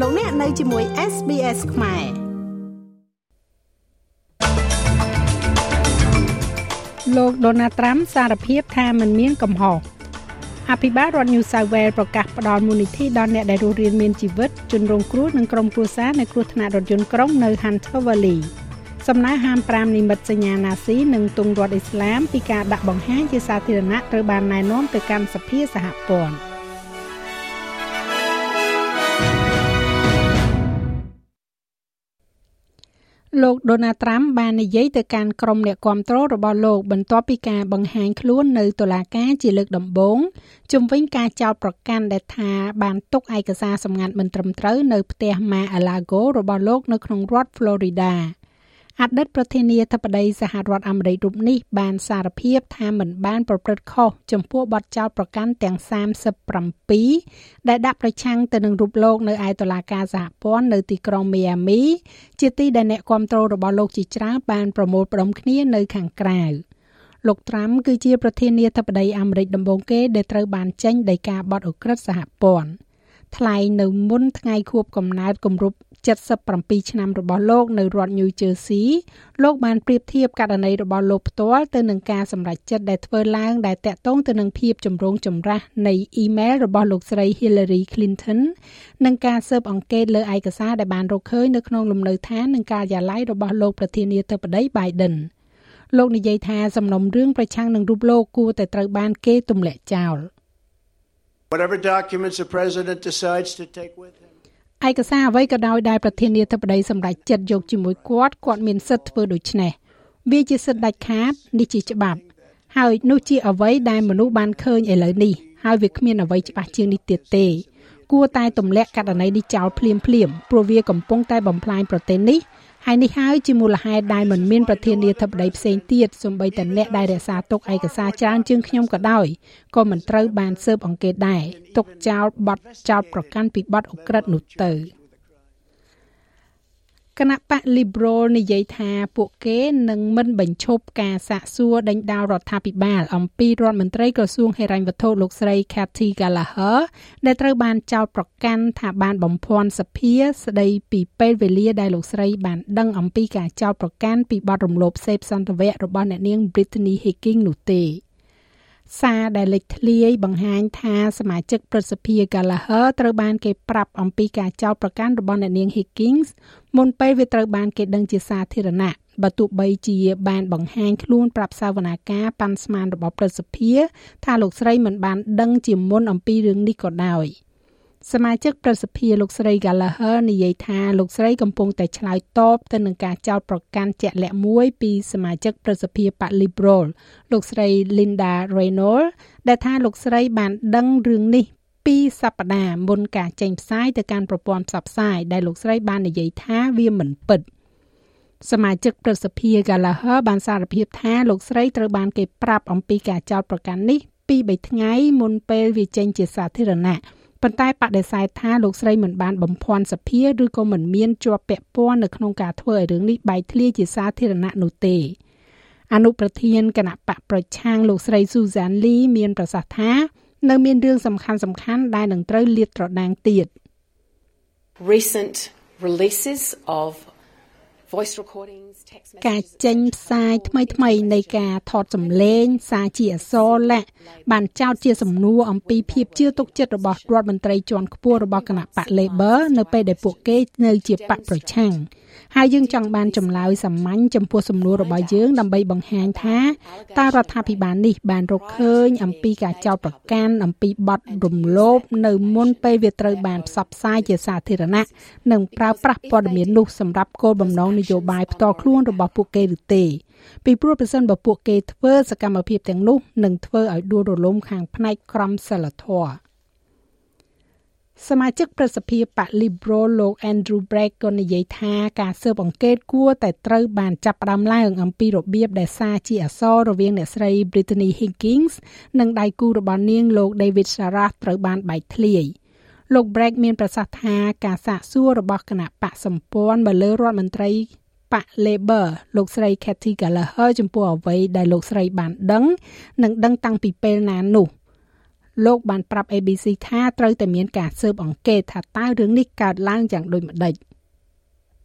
លោកអ្នកនៅជាមួយ SBS ខ្មែរលោក Donald Trump សារភាពថាมันមានកំហុសអភិបាលរដ្ឋ New South Wales ប្រកាសផ្តល់មូលនិធិដល់អ្នកដែលរស់រានមានជីវិតជនរងគ្រោះនិងក្រុមគ្រួសារនៃគ្រោះថ្នាក់រថយន្តក្រុងនៅ Hunter Valley សំណើហាម5និមិត្តសញ្ញាណាស៊ីនិងទង់រដ្ឋអ៊ីស្លាមពីការដាក់បង្ហាញជាសាធារណៈត្រូវបានណែនាំទៅកាន់សភាសហព័ន្ធ លោកដូណាល់ត្រាំបាននិយាយទៅកាន់ក្រុមអ្នកគាំទ្ររបស់លោកបន្ទាប់ពីការបង្ហាញខ្លួននៅតុលាការជាលើកដំបូងជំវិញការចោទប្រកាន់ដែលថាបានទុកឯកសារសម្ងាត់មិនត្រឹមត្រូវនៅផ្ទះ Mar-a-Lago របស់លោកនៅក្នុងរដ្ឋ Florida អតីតប្រធានាធិបតីសហរដ្ឋអាមេរិករូបនេះបានសារភាពថាមិនបានប្រព្រឹត្តខុសចំពោះបទចោទប្រកាន់ទាំង37ដែលដាក់ប្រឆាំងទៅនឹងរូបលោកនៅឯតុលាការសហព័ន្ធនៅទីក្រុងមីយ៉ាមីជាទីដែលអ្នកគាំទ្ររបស់លោកជាច្រើនបានប្រមូលផ្ដុំគ្នានៅខាងក្រៅលោកត្រាំគឺជាប្រធានាធិបតីអាមេរិកដំបូងគេដែលត្រូវបានចេញដោយការបទអ ுக ្រិតសហព័ន្ធ ថ្លែងនៅមុនថ្ងៃខួបកំណើតគម្រប់77ឆ្នាំរបស់លោកនៅរដ្ឋ New Jersey លោកបានប្រៀបធៀបករណីរបស់លោកផ្ទាល់ទៅនឹងការសម្រេចចិត្តដែលធ្វើឡើងដែលតាក់ទងទៅនឹងភាពចម្រូងចម្រាសនៃអ៊ីមែលរបស់លោកស្រី Hillary Clinton និងការស៊ើបអង្កេតលើឯកសារដែលបានរកឃើញនៅក្នុងលំនៅឋាននិងការិយាល័យរបស់លោកប្រធានាធិបតី Biden លោកនិយាយថាសំណុំរឿងប្រឆាំងនឹងរូបលោកគួរតែត្រូវបានគេទម្លាក់ចោល Whatever documents the president decides to take with him ឯកសារអ្វីក៏ដោយដែលប្រធានាធិបតីសម្រេចចិត្តយកជាមួយគាត់គាត់មានសិទ្ធិធ្វើដូច្នេះវាជាសិទ្ធិដាច់ខាតនេះជាច្បាប់ ហើយនោះជាអ្វីដែលមនុស្សបានឃើញឥឡូវនេះហើយវាគ្មានអ្វីច្បាស់ជាងនេះទៀតទេគួរតែទម្លាក់ករណីនេះចោលភ្លាមភ្លាមព្រោះវាកំពុងតែបំផ្លាញប្រទេសនេះ ហើយនេះហើយជាមូលហេតុដែលមិនមានប្រធានាធិបតីផ្សេងទៀតសូម្បីតែអ្នកដែលរក្សាទុកឯកសារច្រើនជាងខ្ញុំក៏ដោយក៏មិនត្រូវបានស៊ើបអង្កេតដែរទុកចោលបទចោលប្រកាន់ពីបទអ ுக ្រិតនោះទៅ គណៈបក Liberal និយាយថាពួកគេនឹងមិនបញ្ឈប់ការសាកសួរដេញដោលរដ្ឋាភិបាល អំពីរដ្ឋមន្ត្រីក្រសួងហិរញ្ញវត្ថុលោកស្រី Kathy Gallagher ដែលត្រូវបានចោទប្រកាន់ថាបានបំភាន់សភាស្ដីពីពេលវេលាដែលលោកស្រីបានដឹងអំពីការចោទប្រកាន់ពីបទរំលោភសេពសន្តិវៈរបស់អ្នកនាង Brittany Higgins នោះទេ។ សារដែលលេចធ្លាយបង្ហាញថាសមាជិកព្រឹទ្ធសភា Gallagher ត្រូវបានគេប្រាប់អំពីការចោទប្រកាន់របស់អ្នកនាង Higgins មុនពេលវាត្រូវបានគេដឹងជាសាធារណៈបើទោះបីជាបានបង្ហាញខ្លួនប្រាប់សាវនាការប៉ាន់ស្មានរបស់ព្រឹទ្ធសភាថាលោកស្រីមិនបានដឹងជាមុនអំពីរឿងនេះក៏ដោយ។ សមាជិកប្រសិទ្ធិលោកស្រី Gallagher និយាយថាលោកស្រីកំពុងតែឆ្លើយតបទៅនឹងការចោទប្រកាន់ជាក់លាក់មួយពីសមាជិកប្រសិទ្ធិបក Liberal លោកស្រី Linda Reynolds ដែលថាលោកស្រីបានដឹងរឿងនេះពីសប្តាហ៍មុនការចេញផ្សាយទៅកាន់ប្រព័ន្ធផ្សព្វផ្សាយដែលលោកស្រីបាននិយាយថាវាមិនពិតសមាជិកប្រសិទ្ធិ Gallagher បានសារភាពថាលោកស្រីត្រូវបានគេប្រាប់អំពីការចោទប្រកាន់នេះពី3ថ្ងៃមុនពេលវាចេញជាសាធារណៈ ប៉ុន្តែបដិសេធថាលោកស្រីមិនបានបំភាន់សភាឬក៏មិនមានជាប់ពាក់ព័ន្ធនៅក្នុងការធ្វើឲ្យរឿងនេះបែកធ្លាយជាសាធារណៈនោះទេអនុប្រធានគណៈបកប្រឆាំងលោកស្រី Susan Lee មានប្រសាសន៍ថានៅមានរឿងសំខាន់សំខាន់ដែលនឹងត្រូវលាតត្រដាងទៀត Recent releases of voice recordings ការចេញផ្សាយថ្មីថ្មីនៃការថតសម្លេងសារជាអសរលាក់បានចោទជាសំណួរអំពីភាពជឿទុកចិត្តរបស់រដ្ឋមន្ត្រីជាន់ខ្ពស់របស់គណៈបក Labor នៅពេលដែលពួកគេនៅជាបកប្រឆាំងហើយយើងចង់បានចម្លើយសាមញ្ញចំពោះសំណួររបស់យើងដើម្បីបង្ហាញថាតើរដ្ឋាភិបាលនេះបានរកឃើញអំពីការចោទប្រកាន់អំពីបទរំលោភនៅមុនពេលវាត្រូវបានផ្សព្វផ្សាយជាសាធារណៈនិងប្រើប្រាស់ព័ត៌មាននោះសម្រាប់គោលបំណងនយោបាយផ្ទាល់ខ្លួនរបស់ពួកគេឬទេពីព្រោះប្រសិនបើពួកគេធ្វើសកម្មភាពទាំងនោះនឹងធ្វើឲ្យដួលរលំខាងផ្នែកក្រមសីលធម៌សមាជិកប្រសិទ្ធិបក Liberal លោក Andrew Bragg ក៏និយាយថាការស៊ើបអង្កេតគួរតែត្រូវបានចាប់ផ្ដើមឡើងអំពីរបៀបដែលសារជាអសររវាងអ្នកស្រី Brittany Higgins និងដៃគូរបស់នាងលោក David Sarah ត្រូវបានបែកធ្លាយ លោក Bragg មានប្រសាសន៍ថាការសាកសួររបស់គណៈបកសម្ព័ន្ធមកលើរដ្ឋមន្ត្រីបក Labor លោកស្រី Kathy Gallagher ចំពោះអ្វីដែលលោកស្រីបានដឹងនិងដឹងតាំងពីពេលណានោះលោកបានប្រាប់ ABC ថាត្រូវតែមានការស៊ើបអង្កេតថាតើរឿងនេះកើតឡើងយ៉ាងដូចម្តេច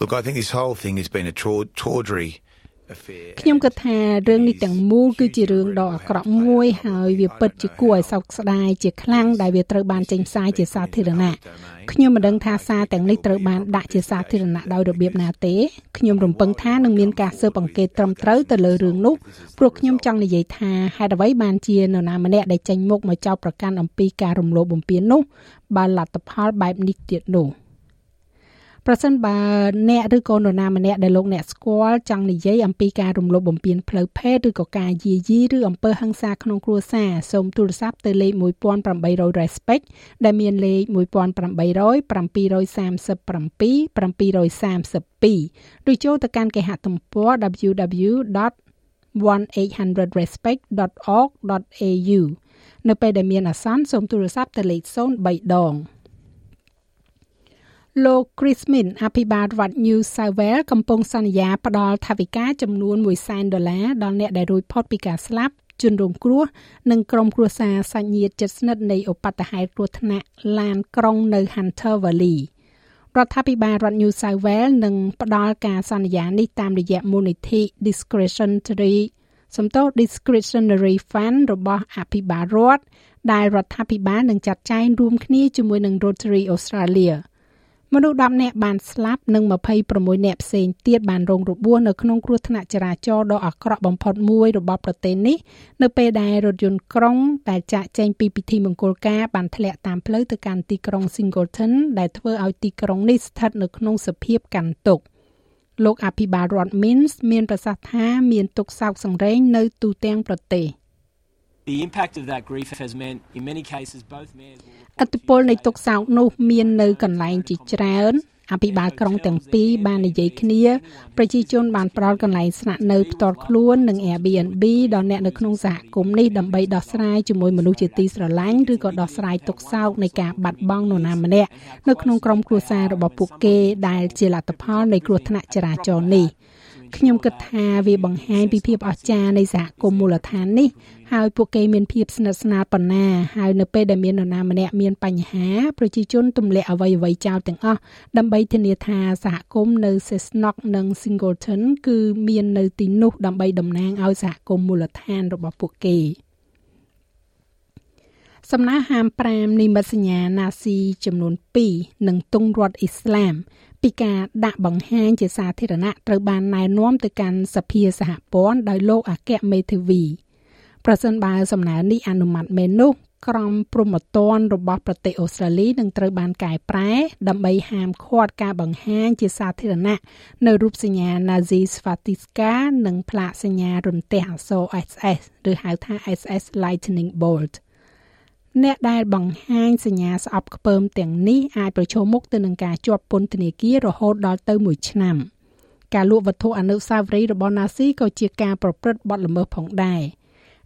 Look, I think this whole thing has been a tawdry ខ្ញុំគិតថារឿងនេះទាំងមូលគឺជារឿងដ៏អាក្រក់មួយហើយវាពិតជាគួរឲ្យសោកស្ដាយជាខ្លាំងដែលវាត្រូវបានចេញផ្សាយជាសាធារណៈខ្ញុំមិនដឹងថាសារទាំងនេះត្រូវបានដាក់ជាសាធារណៈដោយរបៀបណាទេខ្ញុំរំពឹងថានឹងមានការស៊ើបអង្កេតត្រឹមត្រូវទៅលើរឿងនោះព្រោះខ្ញុំចង់និយាយថាហេតុអ្វីបានជានរណាម្នាក់ដែលចេញមុខមកចោទប្រកាន់អំពីការរំលោភបំពាននោះបើលទ្ធផលបែបនេះទៀតនោះ។ ប្រសិនបើអ្នកឬក៏នរណាម្នាក់ដែលលោកអ្នកស្គាល់ចង់និយាយអំពីការរំលោភបំពានផ្លូវភេទឬក៏ការយាយីឬអំពើហិង្សាក្នុងគ្រួសារសូមទូរស័ព្ទទៅលេខ1800 Respect ដែលមានលេខ1800 737 732ឬចូលទៅកាន់គេហទំព័រ www.1800respect.org.au នៅពេលដែលមានអាសន្នសូមទូរស័ព្ទទៅលេខ03ដង។ លោក Chris Min អភិបាលរដ្ឋ New South Wales កំពុងសន្យាផ្ដល់ថវិកាចំនួន100,000ដុល្លារដល់អ្នកដែលរួចផុតពីការស្លាប់ជនរងគ្រោះនិងក្រុមគ្រួសារសាច់ញាតិជិតស្និទ្ធនៃឧបទ្ទហេតុគ្រោះថ្នាក់ឡានក្រុងនៅ Hunter Valley រដ្ឋាភិបាលរដ្ឋ New South Wales នឹងផ្ដល់ការសន្យានេះតាមរយៈមូលនិធិ Discretionary សំទោស Discretionary Fund របស់អភិបាលរដ្ឋដែលរដ្ឋាភិបាលនឹងចាត់ចែងរួមគ្នាជាមួយនឹង Rotary Australia ។ មនុស្ស10នាក់បានស្លាប់និង26នាក់ផ្សេងទៀតបានរងរបួសនៅក្នុងគ្រោះថ្នាក់ចរាចរណ៍ដ៏អាក្រក់បំផុតមួយរបស់ប្រទេសនេះនៅពេលដែលរថយន្តក្រុងដែលចាក់ចែងពីពិធីមង្គលការបានធ្លាក់តាមផ្លូវទៅកាន់ទីក្រុង Singleton ដែលធ្វើឲ្យទីក្រុងនេះស្ថិតនៅក្នុងសភាពកាន់ទុក្ខលោកអភិបាលរដ្ឋ Minsk មានប្រសាសន៍ថាមានទុកសោកសង្រេងនៅទូទាំងប្រទេស The impact of that grief has meant in many cases both mayors will ឥទ្ធិពលនៃទុកសោកនោះមាននៅកន្លែងជាច្រើនអភិបាលក្រុងទាំងពីរបាននិយាយគ្នាប្រជាជនបានផ្ដល់កន្លែងស្នាក់នៅផ្ទាល់ខ្លួននិង Airbnb ដល់អ្នកនៅក្នុងសហគមន៍នេះដើម្បីដោះស្រាយជាមួយមនុស្សជាទីស្រឡាញ់ឬក៏ដោះស្រាយទុកសោកនៃការបាត់បង់នរណាម្នាក់នៅក្នុងក្រុមគ្រួសាររបស់ពួកគេដែលជាលទ្ធផលនៃគ្រោះថ្នាក់ចរាចរណ៍នេះ ខ្ញុំគិតថាវាបង្ហាញពីភាពអស្ចារ្យនៃសហគមន៍មូលដ្ឋាននេះហើយពួកគេមានភាពស្និទ្ធស្នាលប៉ុណ្ណាហើយនៅពេលដែលមាននរណាម្នាក់មានបញ្ហាប្រជាជនទម្លាក់អ្វីអ្វីចោលទាំងអស់ដើម្បីធានាថាសហគមន៍នៅ Cessnock និង Singleton គឺមាននៅទីនោះដើម្បីតំណាងឲ្យសហគមន៍មូលដ្ឋានរបស់ពួកគេសំណើហាម5និមិត្តសញ្ញាណាស៊ីចំនួន2និងទង់រដ្ឋអ៊ីស្លាម ពីការដាក់បង្ហាញជាសាធារណៈត្រូវបានណែនាំទៅកាន់សភាសហព័ន្ធដោយលោកអគ្គមេធាវីប្រសិនបើសំណើនេះអនុម័តមែននោះក្រមព្រហ្មទណ្ឌរបស់ប្រទេសអូស្ត្រាលីនឹងត្រូវបានកែប្រែ ដើម្បីហាមឃាត់ការបង្ហាញជាសាធារណៈនៅរូបសញ្ញា Nazi Swastika និងផ្លាកសញ្ញារន្ទះអក្សរ SS ឬហៅថា SS Lightning Bolt អ្នកដែលបង្ហាញសញ្ញាស្អប់ខ្ពើមទាំងនេះអាចប្រឈមមុខទៅនឹងការជាប់ពន្ធនាគាររហូតដល់ទៅ1ឆ្នាំការលក់វត្ថុអនុស្សាវរីយ៍របស់ Nazi ក៏ជាការប្រព្រឹត្តបទល្មើសផងដែរ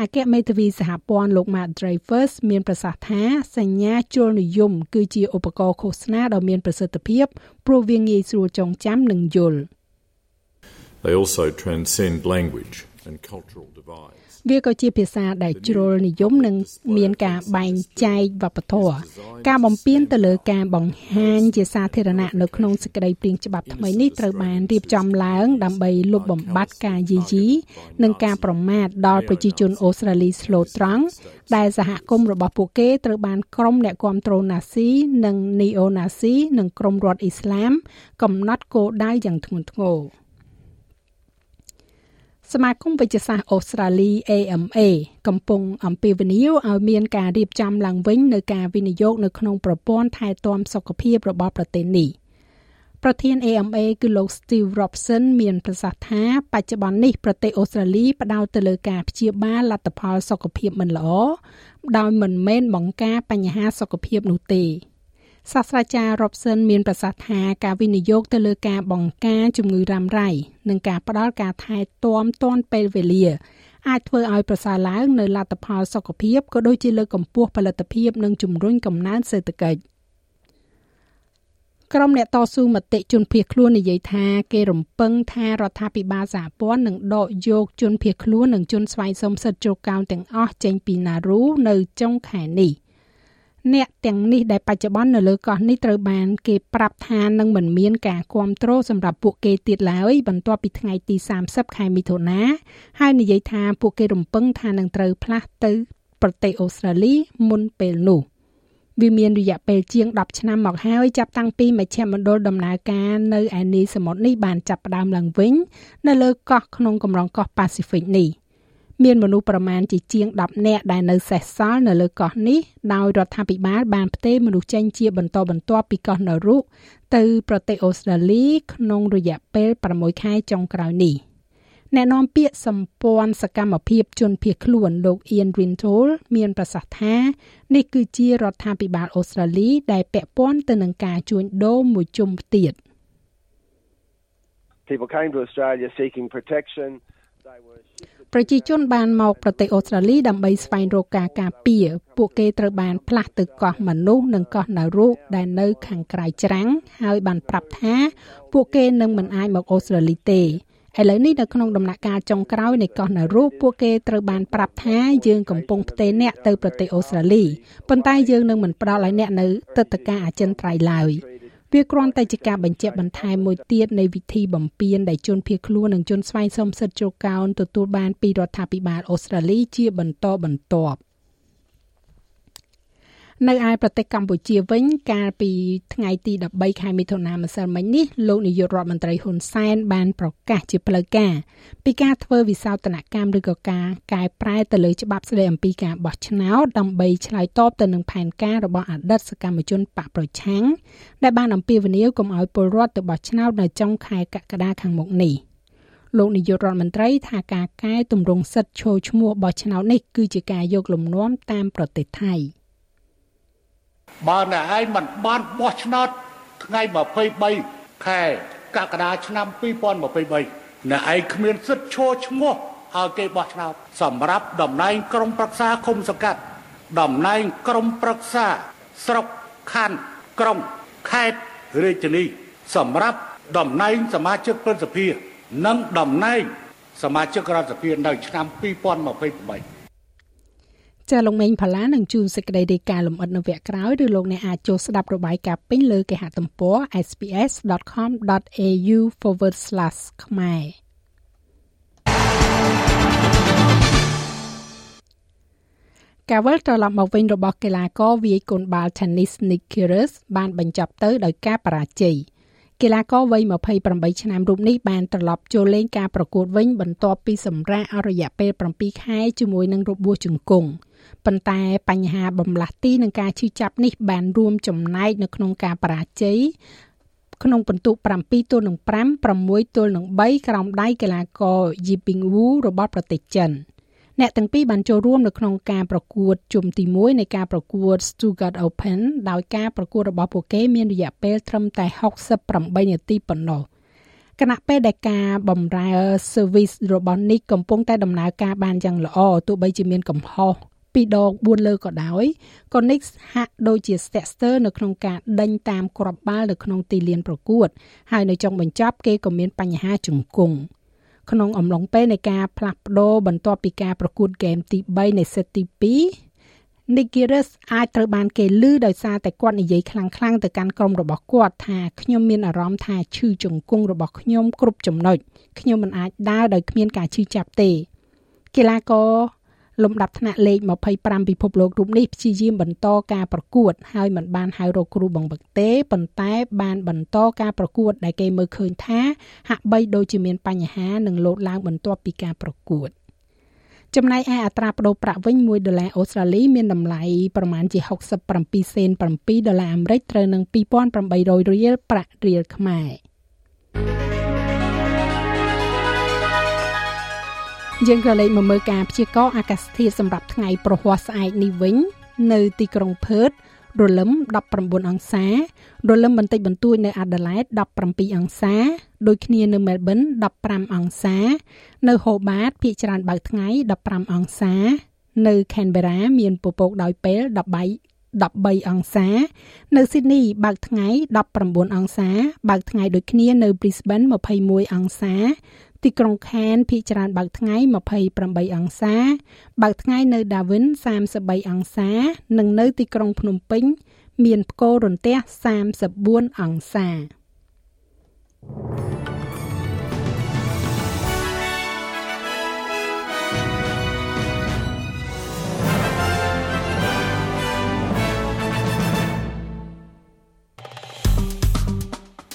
អគ្គមេធាវីសហព័ន្ធលោក Matt Dreyfus មានប្រសាសន៍ថាសញ្ញាជលនិយម គឺជាឧបករណ៍ឃោសនាដ៏មានប្រសិទ្ធភាពព្រោះវាងាយស្រួលចងចាំនិងយល់ They also transcend language and cultural divides. វាក៏ជាភាសាដែលជ្រុលនិយមនិងមានការបែងចែកវប្បធម៌ការបំពេញទៅលើការបង្ហាញជាសាធារណៈនៅក្នុងសេចក្តីព្រាងច្បាប់ថ្មីនេះត្រូវបានរៀបចំឡើង ដើម្បីលុបបំបាត់ការយីយីនិងការប្រមាថដល់ប្រជាជនអូស្ត្រាលីស្លូត្រង់ដែលសហគមន៍របស់ពួកគេត្រូវបានក្រុមអ្នកគ្រប់គ្រងណាស៊ីនិងនីអូណាស៊ីនិងក្រុមរដ្ឋអ៊ីស្លាម កំណត់គោលដៅយ៉ាងធ្ងន់ធ្ងរ។ សមាគមវិទ្យាសាស្ត្រអូស្ត្រាលី AMA កំពុងអំពាវនាវឲ្យមានការរៀបចំឡើងវិញនៅការវិនិយោគនៅក្នុងប្រព័ន្ធថែទាំសុខភាពរបស់ប្រទេសនេះប្រធាន AMA គឺលោក Steve Robson មានប្រសាសន៍ថាបច្ចុប្បន្ននេះប្រទេសអូស្ត្រាលីផ្ដោតទៅលើការព្យាបាលលទ្ធផលសុខភាពមិនល្អដោយមិនមែនបង្ការបញ្ហាសុខភាពនោះទេ សាស្ត្រាចារ្យ Robson មានប្រសាសន៍ថាការវិនិយោគទៅលើការបង្ការជំងឺរ៉ាំរ៉ៃនិងការផ្ដល់ការថែទាំទាន់ពេលវេលាអាចធ្វើឲ្យប្រសើរឡើងនៅលទ្ធផលសុខភាពក៏ដូចជាលើកកម្ពស់ផលិតភាពនិងជំរុញកំណើនសេដ្ឋកិច្ចក្រុមអ្នកតស៊ូមតិជនភៀសខ្លួននិយាយថាគេរំពឹងថារដ្ឋាភិបាលសហព័ន្ធនឹងដកយកជនភៀសខ្លួននិងជនស្វ័យសុំសិទ្ធិជ្រកកោនទាំងអស់ចេញពីណារូនៅចុងខែនេះ។ អ្នកទាំងនេះដែលបច្ចុប្បន្ននៅលើកោះនេះត្រូវបានគេប្រាប់ថានឹងមិនមានការគ្រប់គ្រងសម្រាប់ពួកគេទៀតឡើយបន្ទាប់ពីថ្ងៃទី30ខែមិថុនាហើយនិយាយថាពួកគេរំពឹងថានឹងត្រូវផ្លាស់ទៅប្រទេសអូស្ត្រាលីមុនពេលនោះវាមានរយៈពេលជាង10ឆ្នាំមកហើយចាប់តាំងពីមជ្ឈមណ្ឌលដំណើរការនៅឯនីសមុទ្រនេះបានចាប់ផ្ដើមឡើងវិញនៅលើកោះក្នុងកម្រងកោះប៉ាស៊ីហ្វិកនេះ។ មានមនុស្សប្រមាណជាជាង10នាក់ដែលនៅសេសសល់នៅលើកោះនេះដោយរដ្ឋាភិបាលបានផ្ទេរមនុស្សចេញជាបន្តបន្ទាប់ពីកោះនៅរុទៅប្រទេសអូស្ត្រាលីក្នុងរយៈពេល6ខែចុងក្រោយនេះអ្នកនាំពាក្យសម្ព័ន្ធសកម្មភាពជនភៀសខ្លួនលោក Ian Rintol មានប្រសាសន៍ថានេះគឺជារដ្ឋាភិបាលអូស្ត្រាលី ដែលពាក់ព័ន្ធទៅនឹងការជួញដូរមួយជុំទៀត People came to Australia seeking protection ប្រជាជនបានមកប្រទេសអូស្ត្រាលីដើម្បីស្វែងរកការការពារពួកគេត្រូវបានផ្លាស់ទៅកោះមនុស្សនិងកោះណារូដែលនៅខាងក្រៅច្រាំងហើយបានប្រាប់ថាពួកគេនឹងមិនអាចមកអូស្ត្រាលីទេឥឡូវនេះនៅក្នុងដំណាក់កាលចុងក្រោយនៃកោះណារូពួកគេត្រូវបានប្រាប់ថាយើងកំពុងផ្ទេរអ្នកទៅប្រទេសអូស្ត្រាលីប៉ុន្តែយើងនឹងមិនផ្ដល់ឲ្យអ្នកនៅទឹកតការអចិន្ត្រៃយ៍ឡើយ។ វាគ្រាន់តែជាការបញ្ជាក់បន្ថែមមួយទៀតនៃវិធីបំពេញដែលជនភៀសខ្លួននិងជនស្វែងសុំសិទ្ធិជ្រកកោនទទួលបានពីរដ្ឋាភិបាលអូស្ត្រាលីជាបន្តបន្ទាប់ នៅឯប្រទេសកម្ពុជាវិញកាលពីថ្ងៃទី13ខែមិថុនាម្សិលមិញនេះលោកនាយករដ្ឋមន្ត្រីហ៊ុនសែនបានប្រកាសជាផ្លូវការពីការធ្វើវិសោធនកម្មឬក៏ការកែប្រែទៅលើច្បាប់ស្តីអំពីការបោះឆ្នោតដើម្បីឆ្លើយតបទៅនឹងផែនការរបស់អតីតសកម្មជនបកប្រឆាំងដែលបានអំពាវនាវកុំឲ្យពលរដ្ឋទៅបោះឆ្នោតនៅចុងខែកក្កដាខាងមុខនេះលោកនាយករដ្ឋមន្ត្រីថាការកែតម្រង់សិទ្ធិចូលឈ្មោះបោះឆ្នោតនេះគឺជាការយកលំនាំតាមប្រទេសថៃ។ បើអ្នកឯងមិនបានបោះឆ្នោតថ្ងៃ23ខែកក្កដាឆ្នាំ2023អ្នកឯងគ្មានសិទ្ធិឈរឈ្មោះឲ្យគេបោះឆ្នោតសម្រាប់តំណែងក្រុមប្រឹក្សាឃុំសង្កាត់តំណែងក្រុមប្រឹក្សាស្រុកខណ្ឌក្រុងខេត្តរាជធានីសម្រាប់តំណែងសមាជិកព្រឹទ្ធសភា និងតំណែងសមាជិករដ្ឋសភានៅឆ្នាំ2028 ចាលោកមេងផល្លានឹងជួនសេចក្តីរាយការណ៍លម្អិតនៅវគ្គក្រោយឬលោកអ្នកអាចចូលស្ដាប់របាយការណ៍ពេញលើគេហទំព័រ sps.com.au/ ខ្មែរការវិលត្រឡប់មកវិញរបស់កីឡាករវាយកូនបាល់ Tennis Nick Kyrgios បានបញ្ចប់ទៅដោយការបរាជ័យកីឡាករវ័យ28ឆ្នាំរូបនេះបានត្រឡប់ចូលលេងការប្រកួតវិញបន្ទាប់ពីសម្រាកអស់រយៈពេល7ខែជាមួយនឹងរបួសជង្គង់ ប៉ុន្តែបញ្ហាបំលាស់ទីនិងការឈឺចាប់នេះបានរួមចំណែកនៅក្នុងការបរាជ័យក្នុងពិន្ទុ7ទល់នឹង5 6ទល់នឹង3ក្រោមដៃកីឡាករ Yi Ping Wu របស់ប្រទេសចិនអ្នកទាំងពីរបានចូលរួមនៅក្នុងការប្រកួតជុំទី1នៃការប្រកួត Stuttgart Open ដោយការប្រកួតរបស់ពួកគេមានរយៈពេលត្រឹមតែ68នាទីប៉ុណ្ណោះគណៈពេលដែលការបម្រើ service របស់ Nick កំពុងតែដំណើរការបានយ៉ាងល្អទោះបីជាមានកំហុស ពីរដង4លើក៏ដោយក៏ Nix ហាក់ដូចជាស្ទាក់ស្ទើរនៅក្នុងការដេញតាមគ្រាប់បាល់នៅក្នុងទីលានប្រកួត ហើយនៅចុងបញ្ចប់គេក៏មានបញ្ហាជង្គង់ក្នុងអំឡុងពេលនៃការផ្លាស់ប្ដូរបន្ទាប់ពីការប្រកួតហ្គេមទី3នៃសេតទី2 Nikiris អាចត្រូវបានគេលឺដោយសារតែគាត់និយាយខ្លាំងៗទៅកាន់ក្រុមរបស់គាត់ថាខ្ញុំមានអារម្មណ៍ថាឈឺជង្គង់របស់ខ្ញុំគ្រប់ចំណុចខ្ញុំមិនអាចដើរដោយគ្មានការឈឺចាប់ទេកីឡាករ លំដាប់ថ្នាក់លេខ25ពិភពលោករូបនេះព្យាយាមបន្តការប្រកួតហើយមិនបានហៅរកគ្រូបង្វឹកទេប៉ុន្តែបានបន្តការប្រកួតដែលគេមើលឃើញថាហាក់បីដូចជាមានបញ្ហានឹងលោតឡើងបន្ទាប់ពីការប្រកួតចំណែកឯអត្រាប្តូរប្រាក់វិញ1ដុល្លារអូស្ត្រាលីមានតម្លៃប្រមាណជា67សេន7ដុល្លារអាមេរិកត្រូវនឹង2800រៀលប្រាក់រៀលខ្មែរ យើងក៏លេខមកមើលការព្យាករណ៍អាកាសធាតុសម្រាប់ថ្ងៃប្រហ័សស្អែកនេះវិញ នៅទីក្រុងផឺតរលឹម19អង្សារលឹមបន្តិចបន្តួចនៅអាដាលេដ17អង្សាដូចគ្នានៅមែលប៊ន15អង្សា នៅហូបាតភាគច្រើនបើកថ្ងៃ15អង្សា នៅខេនបេរ៉ាមានពពកដោយពេល13 13អង្សា នៅស៊ីដនីបើកថ្ងៃ19អង្សា បើកថ្ងៃដូចគ្នានៅ Brisbane 21អង្សា ទីក្រុងខានភាគច្រើនបើកថ្ងៃ28អង្សា បើកថ្ងៃនៅ Darwin 33អង្សា និងនៅទីក្រុងភ្នំពេញ មានផ្គររន្ទះ34អង្សា